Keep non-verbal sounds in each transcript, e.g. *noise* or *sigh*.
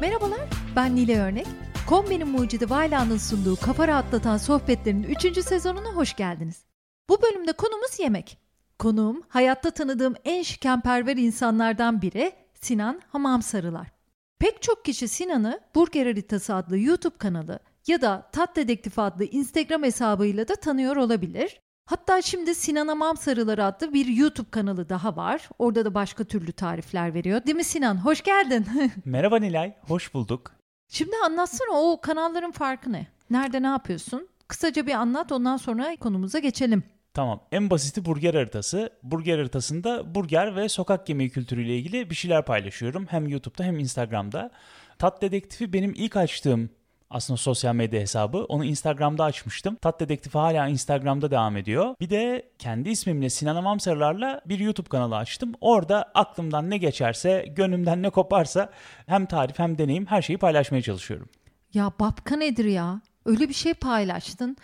Merhabalar, ben Nile Örnek. Kombinin mucidi Vayla'nın sunduğu kafa rahatlatan sohbetlerin 3. sezonuna hoş geldiniz. Bu bölümde konumuz yemek. Konuğum hayatta tanıdığım en şikenperver insanlardan biri Sinan Hamam Sarılar. Pek çok kişi Sinan'ı Burger Haritası adlı YouTube kanalı ya da Tat Dedektif adlı Instagram hesabıyla da tanıyor olabilir. Hatta şimdi Sinan Hamam Sarıları adlı bir YouTube kanalı daha var. Orada da başka türlü tarifler veriyor. Değil mi Sinan? Hoş geldin. *laughs* Merhaba Nilay, hoş bulduk. Şimdi anlatsana o kanalların farkı ne? Nerede ne yapıyorsun? Kısaca bir anlat ondan sonra konumuza geçelim. Tamam, en basiti burger haritası. Burger haritasında burger ve sokak yemeği kültürüyle ilgili bir şeyler paylaşıyorum. Hem YouTube'da hem Instagram'da. Tat Dedektifi benim ilk açtığım aslında sosyal medya hesabı. Onu Instagram'da açmıştım. Tat Dedektifi hala Instagram'da devam ediyor. Bir de kendi ismimle Sinan Amamsarlar'la bir YouTube kanalı açtım. Orada aklımdan ne geçerse, gönlümden ne koparsa hem tarif hem deneyim her şeyi paylaşmaya çalışıyorum. Ya babka nedir ya? Öyle bir şey paylaştın.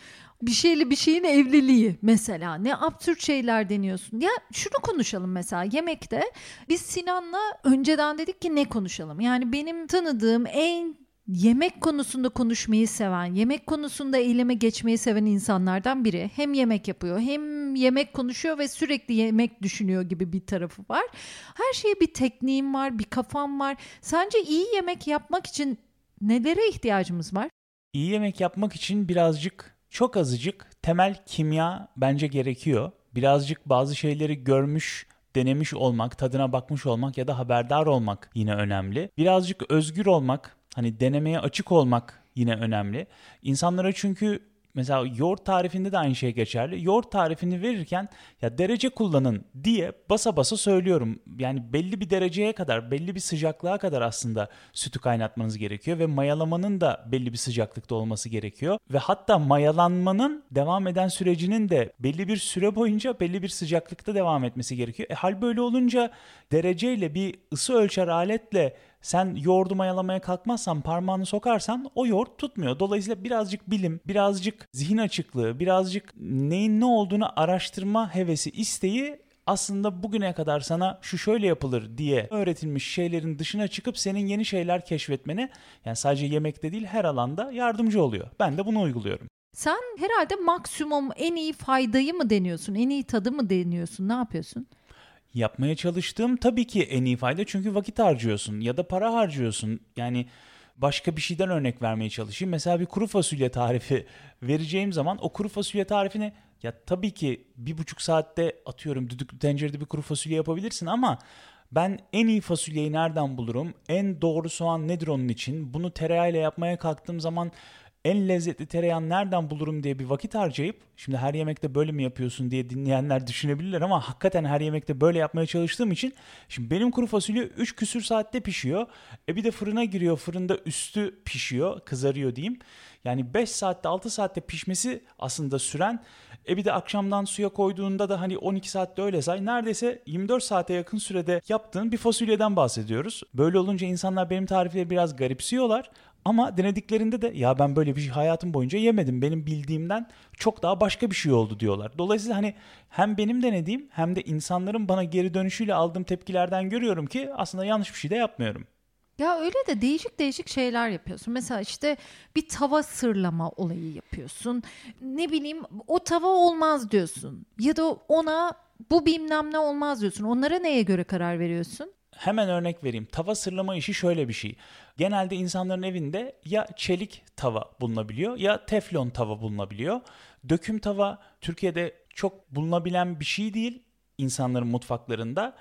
Bir şeyle bir şeyin evliliği mesela. Ne absürt şeyler deniyorsun. Ya şunu konuşalım mesela yemekte. Biz Sinan'la önceden dedik ki ne konuşalım? Yani benim tanıdığım en yemek konusunda konuşmayı seven, yemek konusunda eyleme geçmeyi seven insanlardan biri. Hem yemek yapıyor, hem yemek konuşuyor ve sürekli yemek düşünüyor gibi bir tarafı var. Her şeye bir tekniğim var, bir kafam var. Sence iyi yemek yapmak için nelere ihtiyacımız var? İyi yemek yapmak için birazcık, çok azıcık temel kimya bence gerekiyor. Birazcık bazı şeyleri görmüş, denemiş olmak, tadına bakmış olmak ya da haberdar olmak yine önemli. Birazcık özgür olmak, hani denemeye açık olmak yine önemli. İnsanlara çünkü Mesela yoğurt tarifinde de aynı şey geçerli. Yoğurt tarifini verirken ya derece kullanın diye basa basa söylüyorum. Yani belli bir dereceye kadar, belli bir sıcaklığa kadar aslında sütü kaynatmanız gerekiyor ve mayalamanın da belli bir sıcaklıkta olması gerekiyor. Ve hatta mayalanmanın devam eden sürecinin de belli bir süre boyunca belli bir sıcaklıkta devam etmesi gerekiyor. E hal böyle olunca dereceyle bir ısı ölçer aletle sen yoğurdu mayalamaya kalkmazsan parmağını sokarsan o yoğurt tutmuyor. Dolayısıyla birazcık bilim, birazcık zihin açıklığı, birazcık neyin ne olduğunu araştırma hevesi, isteği aslında bugüne kadar sana şu şöyle yapılır diye öğretilmiş şeylerin dışına çıkıp senin yeni şeyler keşfetmene yani sadece yemekte değil her alanda yardımcı oluyor. Ben de bunu uyguluyorum. Sen herhalde maksimum en iyi faydayı mı deniyorsun? En iyi tadı mı deniyorsun? Ne yapıyorsun? Yapmaya çalıştığım tabii ki en iyi fayda çünkü vakit harcıyorsun ya da para harcıyorsun. Yani başka bir şeyden örnek vermeye çalışayım. Mesela bir kuru fasulye tarifi *laughs* vereceğim zaman o kuru fasulye tarifini ya tabii ki bir buçuk saatte atıyorum düdüklü tencerede bir kuru fasulye yapabilirsin ama ben en iyi fasulyeyi nereden bulurum? En doğru soğan nedir onun için? Bunu tereyağıyla yapmaya kalktığım zaman en lezzetli tereyağını nereden bulurum diye bir vakit harcayıp şimdi her yemekte böyle mi yapıyorsun diye dinleyenler düşünebilirler ama hakikaten her yemekte böyle yapmaya çalıştığım için şimdi benim kuru fasulye 3 küsür saatte pişiyor. E bir de fırına giriyor. Fırında üstü pişiyor, kızarıyor diyeyim. Yani 5 saatte 6 saatte pişmesi aslında süren e bir de akşamdan suya koyduğunda da hani 12 saatte öyle say neredeyse 24 saate yakın sürede yaptığın bir fasulyeden bahsediyoruz. Böyle olunca insanlar benim tarifleri biraz garipsiyorlar ama denediklerinde de ya ben böyle bir şey hayatım boyunca yemedim. Benim bildiğimden çok daha başka bir şey oldu diyorlar. Dolayısıyla hani hem benim denediğim hem de insanların bana geri dönüşüyle aldığım tepkilerden görüyorum ki aslında yanlış bir şey de yapmıyorum. Ya öyle de değişik değişik şeyler yapıyorsun. Mesela işte bir tava sırlama olayı yapıyorsun. Ne bileyim o tava olmaz diyorsun. Ya da ona bu bilmem ne olmaz diyorsun. Onlara neye göre karar veriyorsun? Hemen örnek vereyim. Tava sırlama işi şöyle bir şey. Genelde insanların evinde ya çelik tava bulunabiliyor ya teflon tava bulunabiliyor. Döküm tava Türkiye'de çok bulunabilen bir şey değil insanların mutfaklarında.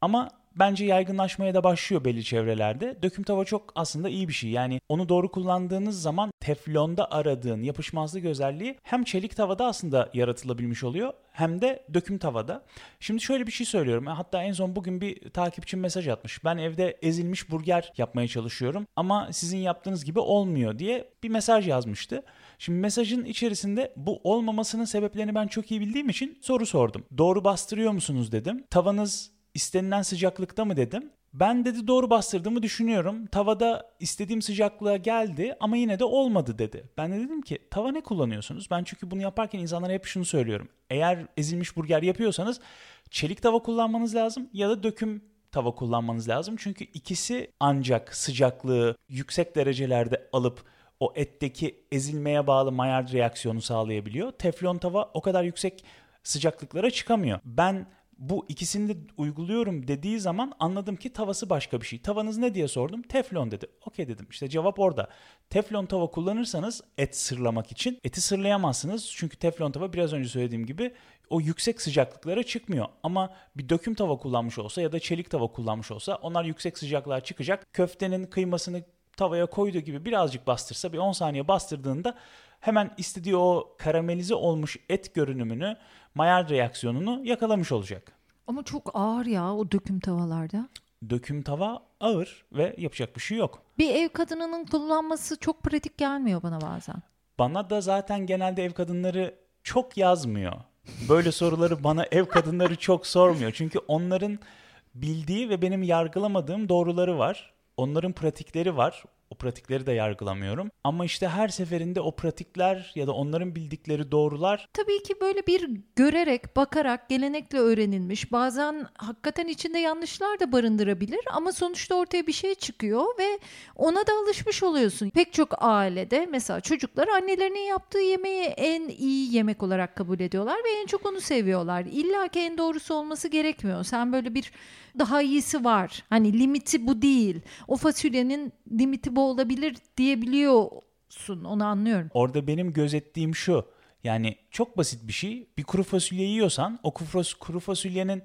Ama bence yaygınlaşmaya da başlıyor belli çevrelerde. Döküm tava çok aslında iyi bir şey. Yani onu doğru kullandığınız zaman teflonda aradığın yapışmazlık özelliği hem çelik tavada aslında yaratılabilmiş oluyor hem de döküm tavada. Şimdi şöyle bir şey söylüyorum. Hatta en son bugün bir takipçim mesaj atmış. Ben evde ezilmiş burger yapmaya çalışıyorum ama sizin yaptığınız gibi olmuyor diye bir mesaj yazmıştı. Şimdi mesajın içerisinde bu olmamasının sebeplerini ben çok iyi bildiğim için soru sordum. Doğru bastırıyor musunuz dedim. Tavanız istenilen sıcaklıkta mı dedim. Ben dedi doğru bastırdığımı düşünüyorum. Tavada istediğim sıcaklığa geldi ama yine de olmadı dedi. Ben de dedim ki tava ne kullanıyorsunuz? Ben çünkü bunu yaparken insanlara hep şunu söylüyorum. Eğer ezilmiş burger yapıyorsanız çelik tava kullanmanız lazım ya da döküm tava kullanmanız lazım. Çünkü ikisi ancak sıcaklığı yüksek derecelerde alıp o etteki ezilmeye bağlı Maillard reaksiyonu sağlayabiliyor. Teflon tava o kadar yüksek sıcaklıklara çıkamıyor. Ben bu ikisini de uyguluyorum dediği zaman anladım ki tavası başka bir şey. Tavanız ne diye sordum. Teflon dedi. Okey dedim. İşte cevap orada. Teflon tava kullanırsanız et sırlamak için eti sırlayamazsınız. Çünkü teflon tava biraz önce söylediğim gibi o yüksek sıcaklıklara çıkmıyor. Ama bir döküm tava kullanmış olsa ya da çelik tava kullanmış olsa onlar yüksek sıcaklığa çıkacak. Köftenin kıymasını tavaya koyduğu gibi birazcık bastırsa bir 10 saniye bastırdığında hemen istediği o karamelize olmuş et görünümünü, Maillard reaksiyonunu yakalamış olacak. Ama çok ağır ya o döküm tavalarda. Döküm tava ağır ve yapacak bir şey yok. Bir ev kadınının kullanması çok pratik gelmiyor bana bazen. Bana da zaten genelde ev kadınları çok yazmıyor. Böyle soruları bana ev kadınları çok sormuyor. Çünkü onların bildiği ve benim yargılamadığım doğruları var. Onların pratikleri var. O pratikleri de yargılamıyorum. Ama işte her seferinde o pratikler ya da onların bildikleri doğrular Tabii ki böyle bir görerek, bakarak, gelenekle öğrenilmiş. Bazen hakikaten içinde yanlışlar da barındırabilir ama sonuçta ortaya bir şey çıkıyor ve ona da alışmış oluyorsun. Pek çok ailede mesela çocuklar annelerinin yaptığı yemeği en iyi yemek olarak kabul ediyorlar ve en çok onu seviyorlar. İlla ki en doğrusu olması gerekmiyor. Sen böyle bir daha iyisi var. Hani limiti bu değil. O fasulyenin limiti bu olabilir diyebiliyorsun. Onu anlıyorum. Orada benim gözettiğim şu. Yani çok basit bir şey. Bir kuru fasulye yiyorsan o kuru fasulyenin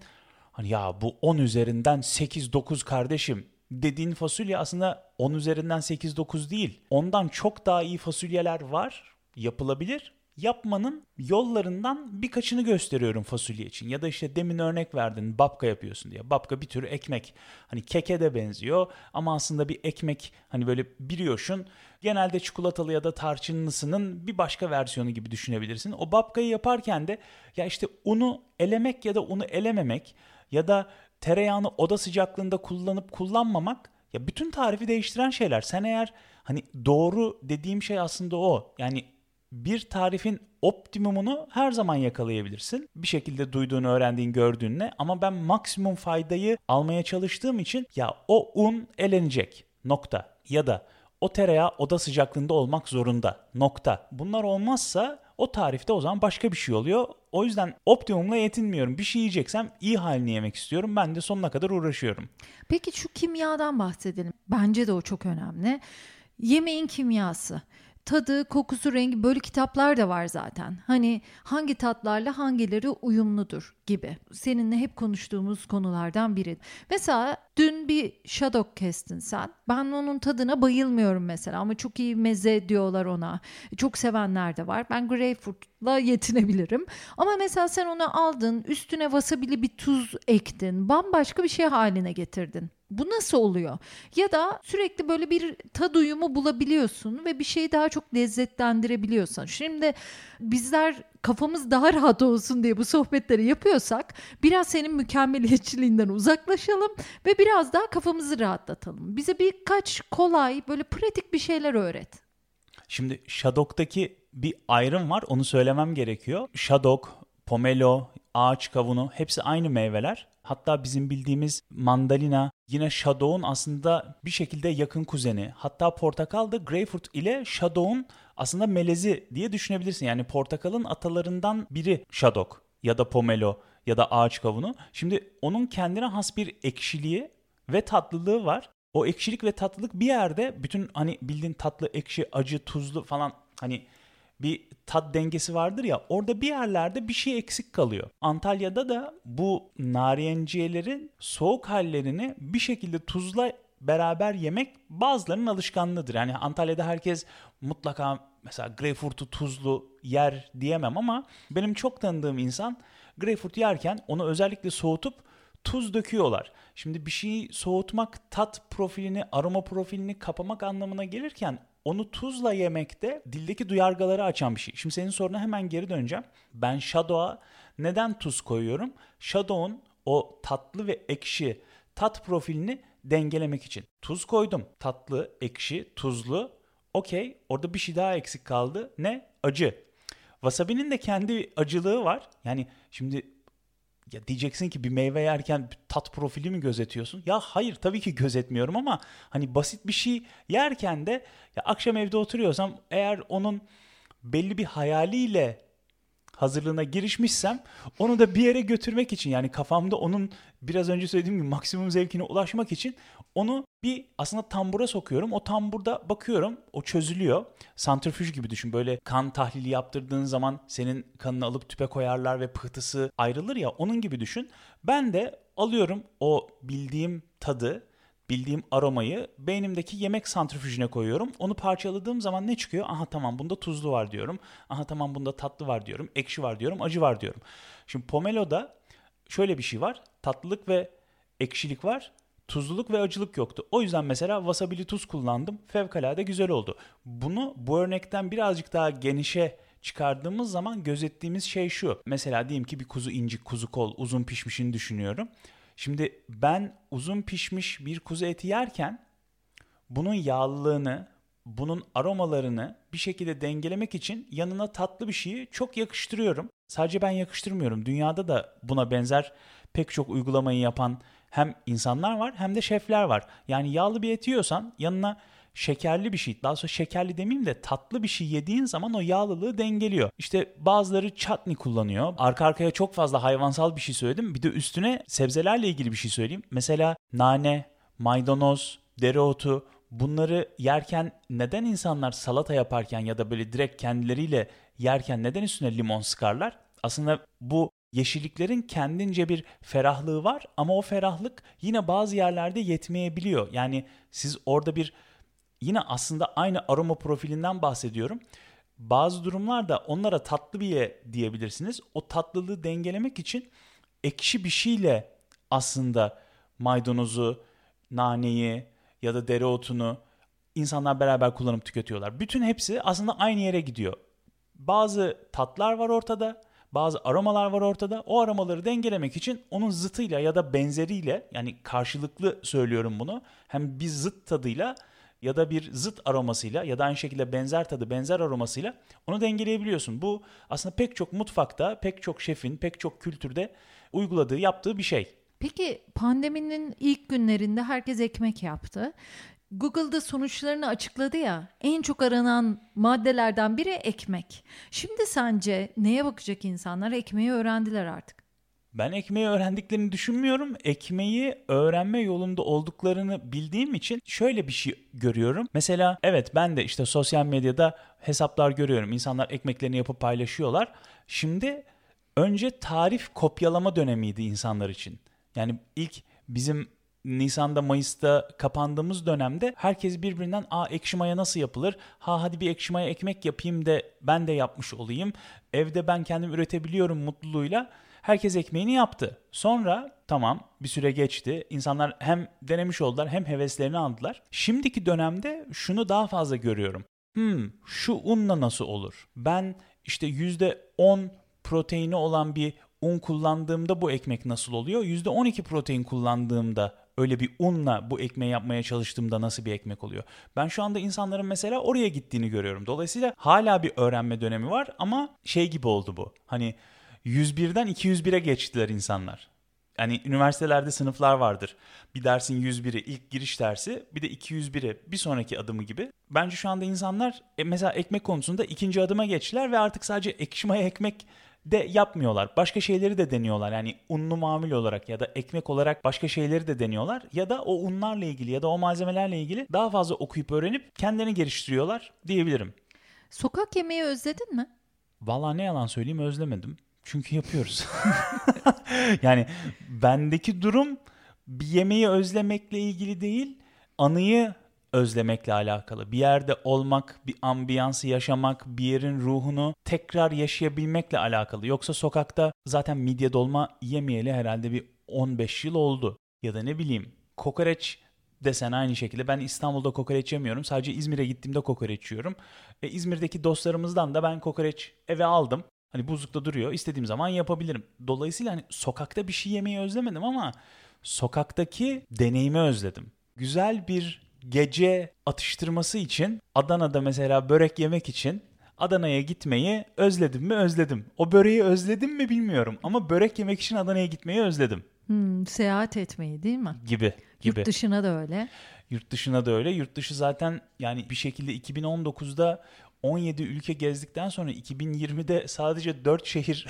hani ya bu 10 üzerinden 8-9 kardeşim dediğin fasulye aslında 10 üzerinden 8-9 değil. Ondan çok daha iyi fasulyeler var. Yapılabilir. Yapmanın yollarından birkaçını gösteriyorum fasulye için. Ya da işte demin örnek verdin babka yapıyorsun diye. Babka bir tür ekmek. Hani keke de benziyor ama aslında bir ekmek hani böyle biliyorsun. Genelde çikolatalı ya da tarçınlısının bir başka versiyonu gibi düşünebilirsin. O babkayı yaparken de ya işte unu elemek ya da unu elememek ya da tereyağını oda sıcaklığında kullanıp kullanmamak ya bütün tarifi değiştiren şeyler. Sen eğer hani doğru dediğim şey aslında o. Yani bir tarifin optimumunu her zaman yakalayabilirsin. Bir şekilde duyduğunu, öğrendiğin, gördüğünle ama ben maksimum faydayı almaya çalıştığım için ya o un elenecek. Nokta. Ya da o tereyağı oda sıcaklığında olmak zorunda. Nokta. Bunlar olmazsa o tarifte o zaman başka bir şey oluyor. O yüzden optimumla yetinmiyorum. Bir şey yiyeceksem iyi halini yemek istiyorum. Ben de sonuna kadar uğraşıyorum. Peki şu kimyadan bahsedelim. Bence de o çok önemli. Yemeğin kimyası. Tadı, kokusu, rengi böyle kitaplar da var zaten. Hani hangi tatlarla hangileri uyumludur gibi. Seninle hep konuştuğumuz konulardan biri. Mesela dün bir şadok kestin sen. Ben onun tadına bayılmıyorum mesela ama çok iyi meze diyorlar ona. Çok sevenler de var. Ben greyfurtla yetinebilirim. Ama mesela sen onu aldın, üstüne wasabili bir tuz ektin. Bambaşka bir şey haline getirdin. Bu nasıl oluyor? Ya da sürekli böyle bir tad uyumu bulabiliyorsun ve bir şeyi daha çok lezzetlendirebiliyorsun. Şimdi bizler kafamız daha rahat olsun diye bu sohbetleri yapıyorsak biraz senin mükemmeliyetçiliğinden uzaklaşalım ve biraz daha kafamızı rahatlatalım. Bize birkaç kolay böyle pratik bir şeyler öğret. Şimdi Shadok'taki bir ayrım var. Onu söylemem gerekiyor. Shadok, pomelo, ağaç kavunu hepsi aynı meyveler. Hatta bizim bildiğimiz mandalina yine Shadow'un aslında bir şekilde yakın kuzeni. Hatta portakal da greyfurt ile Shadow'un aslında melezi diye düşünebilirsin. Yani portakalın atalarından biri Shadok ya da pomelo ya da ağaç kavunu. Şimdi onun kendine has bir ekşiliği ve tatlılığı var. O ekşilik ve tatlılık bir yerde bütün hani bildiğin tatlı, ekşi, acı, tuzlu falan hani bir tat dengesi vardır ya orada bir yerlerde bir şey eksik kalıyor. Antalya'da da bu nariyenciyelerin soğuk hallerini bir şekilde tuzla beraber yemek bazılarının alışkanlığıdır. Yani Antalya'da herkes mutlaka mesela greyfurtu tuzlu yer diyemem ama benim çok tanıdığım insan greyfurt yerken onu özellikle soğutup tuz döküyorlar. Şimdi bir şeyi soğutmak tat profilini, aroma profilini kapamak anlamına gelirken onu tuzla yemekte dildeki duyargaları açan bir şey. Şimdi senin soruna hemen geri döneceğim. Ben Shadow'a neden tuz koyuyorum? Shadow'un o tatlı ve ekşi tat profilini dengelemek için. Tuz koydum. Tatlı, ekşi, tuzlu. Okey. Orada bir şey daha eksik kaldı. Ne? Acı. Wasabi'nin de kendi acılığı var. Yani şimdi ya diyeceksin ki bir meyve yerken tat profili mi gözetiyorsun? Ya hayır tabii ki gözetmiyorum ama hani basit bir şey yerken de ya akşam evde oturuyorsam eğer onun belli bir hayaliyle hazırlığına girişmişsem onu da bir yere götürmek için yani kafamda onun biraz önce söylediğim gibi maksimum zevkine ulaşmak için onu bir aslında tambura sokuyorum. O tamburda bakıyorum o çözülüyor. Santrifüj gibi düşün böyle kan tahlili yaptırdığın zaman senin kanını alıp tüpe koyarlar ve pıhtısı ayrılır ya onun gibi düşün. Ben de alıyorum o bildiğim tadı bildiğim aromayı beynimdeki yemek santrifüjüne koyuyorum. Onu parçaladığım zaman ne çıkıyor? Aha tamam bunda tuzlu var diyorum. Aha tamam bunda tatlı var diyorum. Ekşi var diyorum. Acı var diyorum. Şimdi pomelo'da şöyle bir şey var. Tatlılık ve ekşilik var. Tuzluluk ve acılık yoktu. O yüzden mesela wasabili tuz kullandım. Fevkalade güzel oldu. Bunu bu örnekten birazcık daha genişe çıkardığımız zaman gözettiğimiz şey şu. Mesela diyelim ki bir kuzu incik, kuzu kol, uzun pişmişini düşünüyorum. Şimdi ben uzun pişmiş bir kuzu eti yerken bunun yağlılığını, bunun aromalarını bir şekilde dengelemek için yanına tatlı bir şeyi çok yakıştırıyorum. Sadece ben yakıştırmıyorum. Dünyada da buna benzer pek çok uygulamayı yapan hem insanlar var hem de şefler var. Yani yağlı bir et yiyorsan yanına şekerli bir şey, daha sonra şekerli demeyeyim de tatlı bir şey yediğin zaman o yağlılığı dengeliyor. İşte bazıları chutney kullanıyor. Arka arkaya çok fazla hayvansal bir şey söyledim. Bir de üstüne sebzelerle ilgili bir şey söyleyeyim. Mesela nane, maydanoz, dereotu bunları yerken neden insanlar salata yaparken ya da böyle direkt kendileriyle yerken neden üstüne limon sıkarlar? Aslında bu yeşilliklerin kendince bir ferahlığı var ama o ferahlık yine bazı yerlerde yetmeyebiliyor. Yani siz orada bir yine aslında aynı aroma profilinden bahsediyorum. Bazı durumlarda onlara tatlı bir ye diyebilirsiniz. O tatlılığı dengelemek için ekşi bir şeyle aslında maydanozu, naneyi ya da dereotunu insanlar beraber kullanıp tüketiyorlar. Bütün hepsi aslında aynı yere gidiyor. Bazı tatlar var ortada, bazı aromalar var ortada. O aromaları dengelemek için onun zıtıyla ya da benzeriyle yani karşılıklı söylüyorum bunu. Hem bir zıt tadıyla ya da bir zıt aromasıyla ya da aynı şekilde benzer tadı, benzer aromasıyla onu dengeleyebiliyorsun. Bu aslında pek çok mutfakta, pek çok şefin, pek çok kültürde uyguladığı, yaptığı bir şey. Peki pandeminin ilk günlerinde herkes ekmek yaptı. Google'da sonuçlarını açıkladı ya en çok aranan maddelerden biri ekmek. Şimdi sence neye bakacak insanlar? Ekmeği öğrendiler artık. Ben ekmeği öğrendiklerini düşünmüyorum. Ekmeği öğrenme yolunda olduklarını bildiğim için şöyle bir şey görüyorum. Mesela evet ben de işte sosyal medyada hesaplar görüyorum. İnsanlar ekmeklerini yapıp paylaşıyorlar. Şimdi önce tarif kopyalama dönemiydi insanlar için. Yani ilk bizim Nisan'da Mayıs'ta kapandığımız dönemde herkes birbirinden aa ekşi maya nasıl yapılır? Ha hadi bir ekşi maya ekmek yapayım da ben de yapmış olayım. Evde ben kendim üretebiliyorum mutluluğuyla Herkes ekmeğini yaptı. Sonra tamam bir süre geçti. İnsanlar hem denemiş oldular hem heveslerini aldılar. Şimdiki dönemde şunu daha fazla görüyorum. Hmm şu unla nasıl olur? Ben işte %10 proteini olan bir un kullandığımda bu ekmek nasıl oluyor? %12 protein kullandığımda öyle bir unla bu ekmeği yapmaya çalıştığımda nasıl bir ekmek oluyor? Ben şu anda insanların mesela oraya gittiğini görüyorum. Dolayısıyla hala bir öğrenme dönemi var ama şey gibi oldu bu. Hani 101'den 201'e geçtiler insanlar. Yani üniversitelerde sınıflar vardır. Bir dersin 101'i ilk giriş dersi bir de 201'e bir sonraki adımı gibi. Bence şu anda insanlar e, mesela ekmek konusunda ikinci adıma geçtiler ve artık sadece ekşimaya ekmek de yapmıyorlar. Başka şeyleri de deniyorlar. Yani unlu mamul olarak ya da ekmek olarak başka şeyleri de deniyorlar. Ya da o unlarla ilgili ya da o malzemelerle ilgili daha fazla okuyup öğrenip kendilerini geliştiriyorlar diyebilirim. Sokak yemeği özledin mi? Valla ne yalan söyleyeyim özlemedim. Çünkü yapıyoruz. *laughs* yani bendeki durum bir yemeği özlemekle ilgili değil, anıyı özlemekle alakalı. Bir yerde olmak, bir ambiyansı yaşamak, bir yerin ruhunu tekrar yaşayabilmekle alakalı. Yoksa sokakta zaten midye dolma yemeyeli herhalde bir 15 yıl oldu. Ya da ne bileyim kokoreç desen aynı şekilde. Ben İstanbul'da kokoreç yemiyorum. Sadece İzmir'e gittiğimde kokoreç yiyorum. E, İzmir'deki dostlarımızdan da ben kokoreç eve aldım. Hani buzlukta duruyor. İstediğim zaman yapabilirim. Dolayısıyla hani sokakta bir şey yemeyi özlemedim ama sokaktaki deneyimi özledim. Güzel bir gece atıştırması için Adana'da mesela börek yemek için Adana'ya gitmeyi özledim mi özledim. O böreği özledim mi bilmiyorum ama börek yemek için Adana'ya gitmeyi özledim. Hmm, seyahat etmeyi değil mi? Gibi gibi. Yurt dışına da öyle. Yurt dışına da öyle. Yurt dışı zaten yani bir şekilde 2019'da 17 ülke gezdikten sonra 2020'de sadece 4 şehir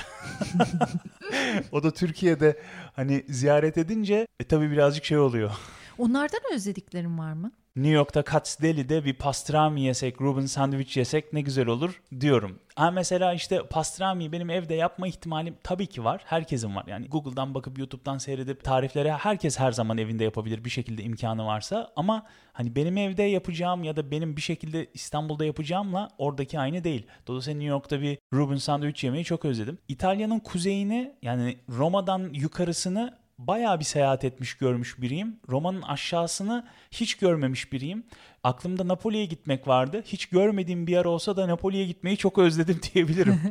*laughs* o da Türkiye'de hani ziyaret edince e, tabii birazcık şey oluyor. Onlardan özlediklerin var mı? New York'ta Katz Deli'de bir pastrami yesek, Ruben sandviç yesek ne güzel olur diyorum. Ha mesela işte pastrami benim evde yapma ihtimalim tabii ki var. Herkesin var. Yani Google'dan bakıp YouTube'dan seyredip tariflere herkes her zaman evinde yapabilir bir şekilde imkanı varsa. Ama hani benim evde yapacağım ya da benim bir şekilde İstanbul'da yapacağımla oradaki aynı değil. Dolayısıyla New York'ta bir Ruben sandviç yemeyi çok özledim. İtalya'nın kuzeyini yani Roma'dan yukarısını bayağı bir seyahat etmiş görmüş biriyim. Roma'nın aşağısını hiç görmemiş biriyim. Aklımda Napoli'ye gitmek vardı. Hiç görmediğim bir yer olsa da Napoli'ye gitmeyi çok özledim *laughs* diyebilirim.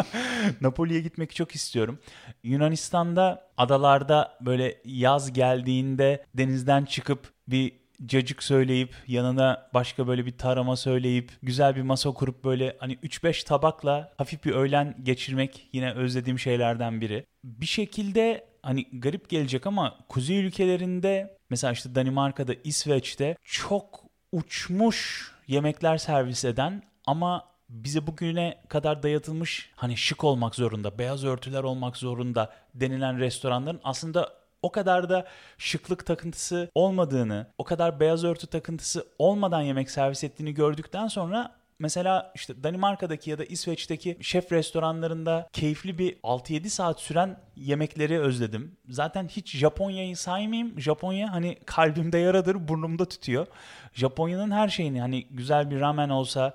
*laughs* Napoli'ye gitmek çok istiyorum. Yunanistan'da adalarda böyle yaz geldiğinde denizden çıkıp bir cacık söyleyip yanına başka böyle bir tarama söyleyip güzel bir masa kurup böyle hani 3-5 tabakla hafif bir öğlen geçirmek yine özlediğim şeylerden biri. Bir şekilde hani garip gelecek ama kuzey ülkelerinde mesela işte Danimarka'da, İsveç'te çok uçmuş yemekler servis eden ama bize bugüne kadar dayatılmış hani şık olmak zorunda, beyaz örtüler olmak zorunda denilen restoranların aslında o kadar da şıklık takıntısı olmadığını, o kadar beyaz örtü takıntısı olmadan yemek servis ettiğini gördükten sonra Mesela işte Danimarka'daki ya da İsveç'teki şef restoranlarında keyifli bir 6-7 saat süren yemekleri özledim. Zaten hiç Japonya'yı saymayayım. Japonya hani kalbimde yaradır, burnumda tutuyor. Japonya'nın her şeyini hani güzel bir ramen olsa,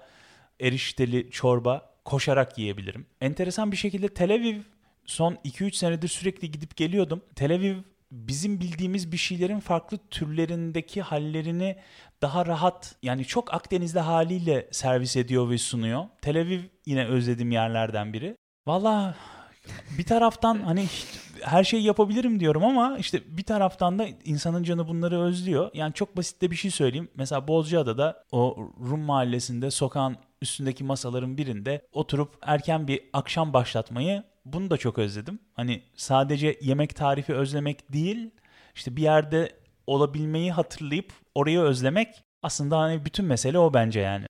erişteli çorba koşarak yiyebilirim. Enteresan bir şekilde Tel Aviv son 2-3 senedir sürekli gidip geliyordum. Tel Aviv bizim bildiğimiz bir şeylerin farklı türlerindeki hallerini daha rahat yani çok Akdeniz'de haliyle servis ediyor ve sunuyor. Tel Aviv yine özlediğim yerlerden biri. Valla bir taraftan hani her şeyi yapabilirim diyorum ama işte bir taraftan da insanın canı bunları özlüyor. Yani çok basit de bir şey söyleyeyim. Mesela Bozcaada'da o Rum mahallesinde sokağın üstündeki masaların birinde oturup erken bir akşam başlatmayı bunu da çok özledim. Hani sadece yemek tarifi özlemek değil, işte bir yerde olabilmeyi hatırlayıp orayı özlemek aslında hani bütün mesele o bence yani.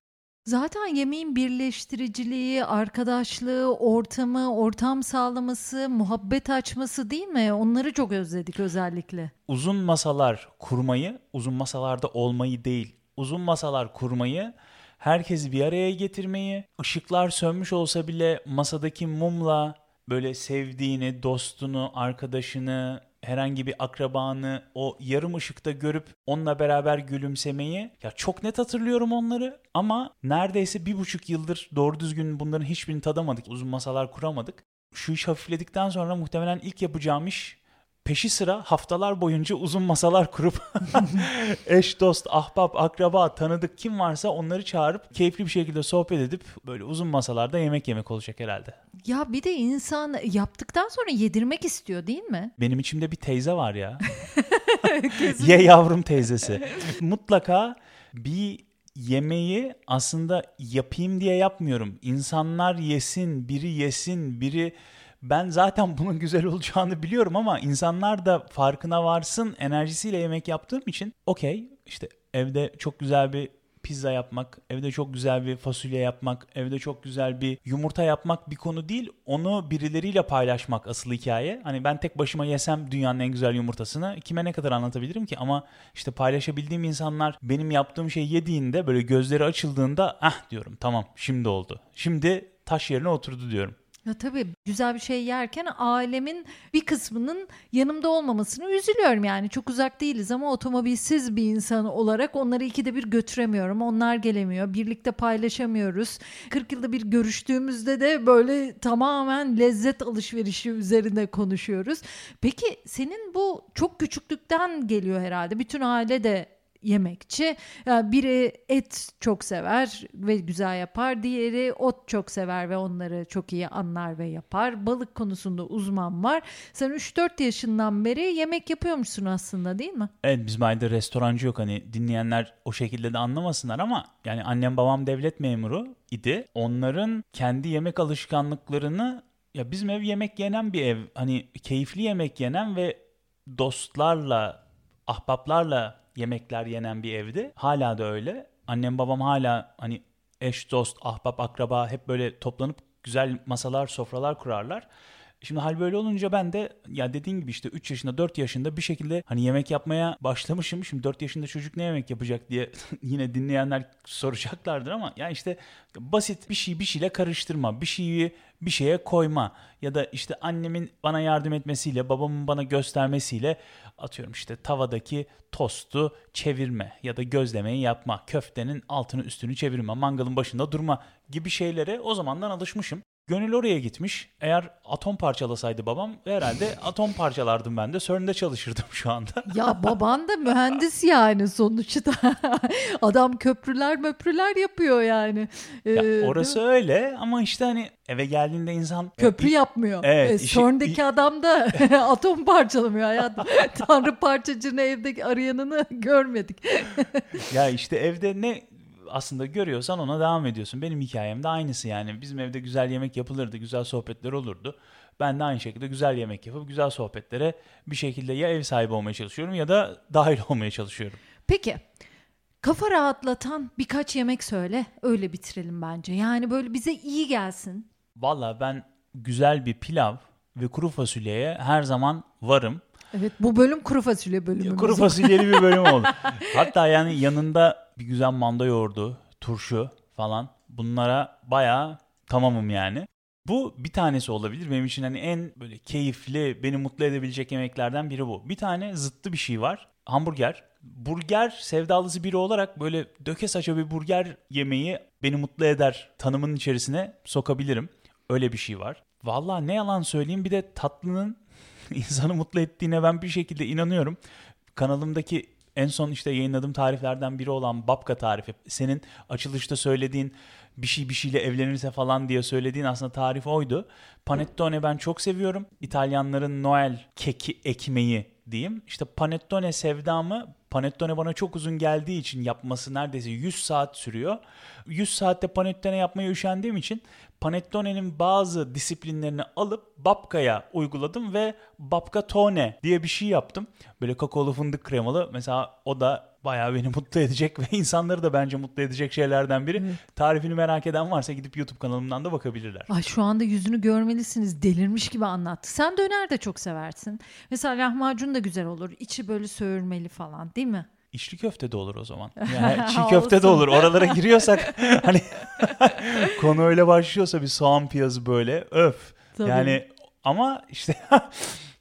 Zaten yemeğin birleştiriciliği, arkadaşlığı, ortamı, ortam sağlaması, muhabbet açması değil mi? Onları çok özledik özellikle. Uzun masalar kurmayı, uzun masalarda olmayı değil, uzun masalar kurmayı, herkesi bir araya getirmeyi, ışıklar sönmüş olsa bile masadaki mumla böyle sevdiğini, dostunu, arkadaşını, herhangi bir akrabanı o yarım ışıkta görüp onunla beraber gülümsemeyi ya çok net hatırlıyorum onları ama neredeyse bir buçuk yıldır doğru düzgün bunların hiçbirini tadamadık. Uzun masalar kuramadık. Şu iş hafifledikten sonra muhtemelen ilk yapacağım iş peşi sıra haftalar boyunca uzun masalar kurup *laughs* eş, dost, ahbap, akraba, tanıdık kim varsa onları çağırıp keyifli bir şekilde sohbet edip böyle uzun masalarda yemek yemek olacak herhalde. Ya bir de insan yaptıktan sonra yedirmek istiyor değil mi? Benim içimde bir teyze var ya. *laughs* Ye yavrum teyzesi. Mutlaka bir yemeği aslında yapayım diye yapmıyorum. İnsanlar yesin, biri yesin, biri ben zaten *laughs* bunun güzel olacağını biliyorum ama insanlar da farkına varsın enerjisiyle yemek yaptığım için okey işte evde çok güzel bir pizza yapmak, evde çok güzel bir fasulye yapmak, evde çok güzel bir yumurta yapmak bir konu değil. Onu birileriyle paylaşmak asıl hikaye. Hani ben tek başıma yesem dünyanın en güzel yumurtasını kime ne kadar anlatabilirim ki? Ama işte paylaşabildiğim insanlar benim yaptığım şeyi yediğinde böyle gözleri açıldığında ah diyorum tamam şimdi oldu. Şimdi taş yerine oturdu diyorum. Ya tabii güzel bir şey yerken ailemin bir kısmının yanımda olmamasını üzülüyorum yani. Çok uzak değiliz ama otomobilsiz bir insan olarak onları ikide bir götüremiyorum. Onlar gelemiyor. Birlikte paylaşamıyoruz. 40 yılda bir görüştüğümüzde de böyle tamamen lezzet alışverişi üzerine konuşuyoruz. Peki senin bu çok küçüklükten geliyor herhalde. Bütün aile de yemekçi. Biri et çok sever ve güzel yapar. Diğeri ot çok sever ve onları çok iyi anlar ve yapar. Balık konusunda uzman var. Sen 3-4 yaşından beri yemek yapıyormuşsun aslında değil mi? Evet bizim ailede restorancı yok hani dinleyenler o şekilde de anlamasınlar ama yani annem babam devlet memuru idi. Onların kendi yemek alışkanlıklarını ya bizim ev yemek yenen bir ev. Hani keyifli yemek yenen ve dostlarla, ahbaplarla yemekler yenen bir evdi. Hala da öyle. Annem babam hala hani eş, dost, ahbap, akraba hep böyle toplanıp güzel masalar, sofralar kurarlar. Şimdi hal böyle olunca ben de ya dediğin gibi işte 3 yaşında 4 yaşında bir şekilde hani yemek yapmaya başlamışım. Şimdi 4 yaşında çocuk ne yemek yapacak diye *laughs* yine dinleyenler soracaklardır ama yani işte basit bir şey bir şeyle karıştırma. Bir şeyi bir şeye koyma ya da işte annemin bana yardım etmesiyle babamın bana göstermesiyle atıyorum işte tavadaki tostu çevirme ya da gözlemeyi yapma, köftenin altını üstünü çevirme, mangalın başında durma gibi şeylere o zamandan alışmışım. Gönül oraya gitmiş. Eğer atom parçalasaydı babam herhalde atom parçalardım ben de. CERN'de çalışırdım şu anda. *laughs* Ya baban da mühendis yani sonuçta. *laughs* Adam köprüler möprüler yapıyor yani. Ee, ya orası öyle ama işte hani eve geldiğinde insan... Köprü ya, yapmıyor. Evet. E, CERN'deki adam da *laughs* atom parçalamıyor hayatım. Tanrı parçacını evdeki arayanını görmedik. ya işte evde ne aslında görüyorsan ona devam ediyorsun. Benim hikayem de aynısı yani. Bizim evde güzel yemek yapılırdı, güzel sohbetler olurdu. Ben de aynı şekilde güzel yemek yapıp güzel sohbetlere bir şekilde ya ev sahibi olmaya çalışıyorum ya da dahil *laughs* olmaya çalışıyorum. Peki kafa rahatlatan birkaç yemek söyle öyle bitirelim bence. Yani böyle bize iyi gelsin. Valla ben güzel bir pilav ve kuru fasulyeye her zaman varım. Evet bu bölüm kuru fasulye bölümü. Kuru fasulyeli bir bölüm oldu. *laughs* Hatta yani yanında bir güzel manda yoğurdu, turşu falan bunlara bayağı tamamım yani. Bu bir tanesi olabilir. Benim için hani en böyle keyifli, beni mutlu edebilecek yemeklerden biri bu. Bir tane zıttı bir şey var. Hamburger. Burger sevdalısı biri olarak böyle döke saça bir burger yemeği beni mutlu eder tanımın içerisine sokabilirim. Öyle bir şey var. Vallahi ne yalan söyleyeyim bir de tatlının *laughs* insanı mutlu ettiğine ben bir şekilde inanıyorum. Kanalımdaki en son işte yayınladığım tariflerden biri olan babka tarifi. Senin açılışta söylediğin bir şey bir şeyle evlenirse falan diye söylediğin aslında tarif oydu. Panettone ben çok seviyorum. İtalyanların Noel keki ekmeği diyeyim. İşte panettone sevdamı panettone bana çok uzun geldiği için yapması neredeyse 100 saat sürüyor. 100 saatte panettone yapmaya üşendiğim için Panettone'nin bazı disiplinlerini alıp babkaya uyguladım ve babka tone diye bir şey yaptım. Böyle kakaolu fındık kremalı. Mesela o da bayağı beni *laughs* mutlu edecek ve insanları da bence mutlu edecek şeylerden biri. Evet. Tarifini merak eden varsa gidip YouTube kanalımdan da bakabilirler. Ay şu anda yüzünü görmelisiniz. Delirmiş gibi anlattı. Sen döner de çok seversin. Mesela lahmacun da güzel olur. İçi böyle söğürmeli falan değil mi? İçli köfte de olur o zaman. *laughs* Yani çiğ köfte de olur. Oralara giriyorsak *laughs* hani konu öyle başlıyorsa bir soğan piyazı böyle öf. Tabii. Yani ama işte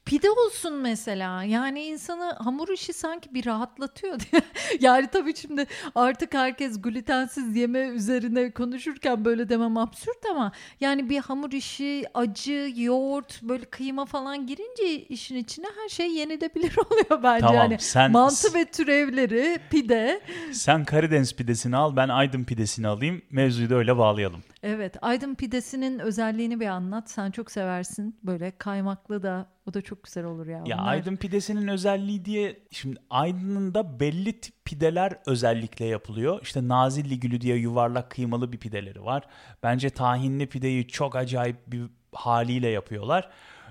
Pide olsun mesela. Yani insanı hamur işi sanki bir rahatlatıyor. *laughs* yani tabii şimdi artık herkes glutensiz yeme üzerine konuşurken böyle demem absürt ama yani bir hamur işi, acı, yoğurt, böyle kıyma falan girince işin içine her şey yenilebilir *laughs* oluyor bence. Tamam, yani sen, mantı ve türevleri, pide. Sen Karadeniz pidesini al, ben Aydın pidesini alayım. Mevzuyu da öyle bağlayalım. Evet, Aydın pidesinin özelliğini bir anlat. Sen çok seversin. Böyle kaymaklı da o da çok güzel olur ya. Ya Onlar... Aydın pidesinin özelliği diye şimdi Aydın'ın da belli tip pideler özellikle yapılıyor. İşte Nazilli gülü diye yuvarlak kıymalı bir pideleri var. Bence tahinli pideyi çok acayip bir haliyle yapıyorlar.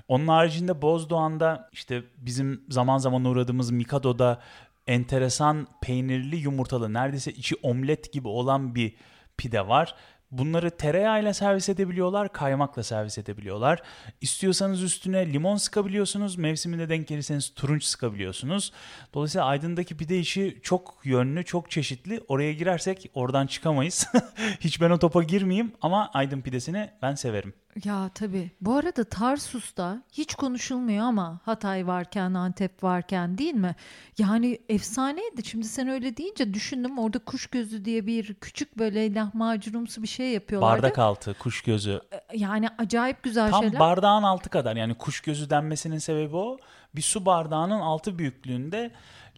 Onun haricinde Bozdoğan'da işte bizim zaman zaman uğradığımız Mikado'da enteresan peynirli yumurtalı neredeyse içi omlet gibi olan bir pide var. Bunları tereyağıyla servis edebiliyorlar, kaymakla servis edebiliyorlar. İstiyorsanız üstüne limon sıkabiliyorsunuz. Mevsiminde denk gelirseniz turunç sıkabiliyorsunuz. Dolayısıyla Aydın'daki pide işi çok yönlü, çok çeşitli. Oraya girersek oradan çıkamayız. *laughs* Hiç ben o topa girmeyeyim ama Aydın pidesini ben severim. Ya tabii. Bu arada Tarsus'ta hiç konuşulmuyor ama Hatay varken, Antep varken değil mi? Yani efsaneydi. Şimdi sen öyle deyince düşündüm. Orada kuş gözü diye bir küçük böyle lahmacunumsu bir şey yapıyorlardı. Bardak altı kuş gözü. Ee, yani acayip güzel Tam şeyler. Tam bardağın altı kadar. Yani kuş gözü denmesinin sebebi o. Bir su bardağının altı büyüklüğünde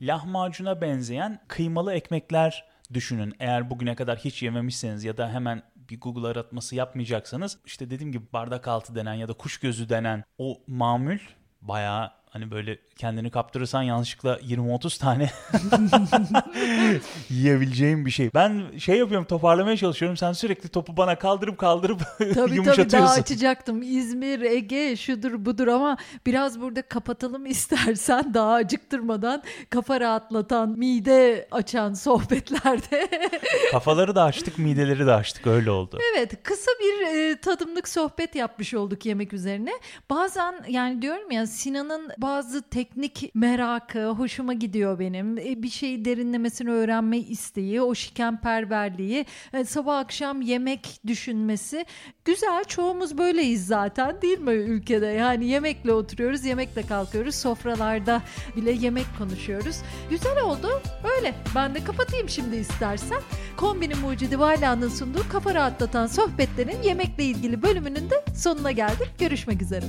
lahmacuna benzeyen kıymalı ekmekler düşünün. Eğer bugüne kadar hiç yememişseniz ya da hemen bir Google aratması yapmayacaksanız işte dediğim gibi bardak altı denen ya da kuş gözü denen o mamül bayağı hani böyle kendini kaptırırsan yanlışlıkla 20-30 tane *laughs* yiyebileceğim bir şey. Ben şey yapıyorum toparlamaya çalışıyorum. Sen sürekli topu bana kaldırıp kaldırıp *laughs* tabii, tabii yumuşatıyorsun. daha açacaktım. İzmir, Ege şudur budur ama biraz burada kapatalım *laughs* istersen daha acıktırmadan kafa rahatlatan, mide açan sohbetlerde. Kafaları da açtık, mideleri de açtık öyle oldu. Evet kısa bir e, tadımlık sohbet yapmış olduk yemek üzerine. Bazen yani diyorum ya Sinan'ın bazı teknik merakı hoşuma gidiyor benim. E, bir şeyi derinlemesine öğrenme isteği, o şikenperverliği, e, sabah akşam yemek düşünmesi. Güzel çoğumuz böyleyiz zaten değil mi ülkede? Yani yemekle oturuyoruz, yemekle kalkıyoruz. Sofralarda bile yemek konuşuyoruz. Güzel oldu. Öyle. Ben de kapatayım şimdi istersen. Kombinin mucidi Vala'nın sunduğu kafa rahatlatan sohbetlerin yemekle ilgili bölümünün de sonuna geldik. Görüşmek üzere.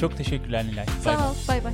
Çok teşekkürler Nilay. Sağ ol. Bay bay.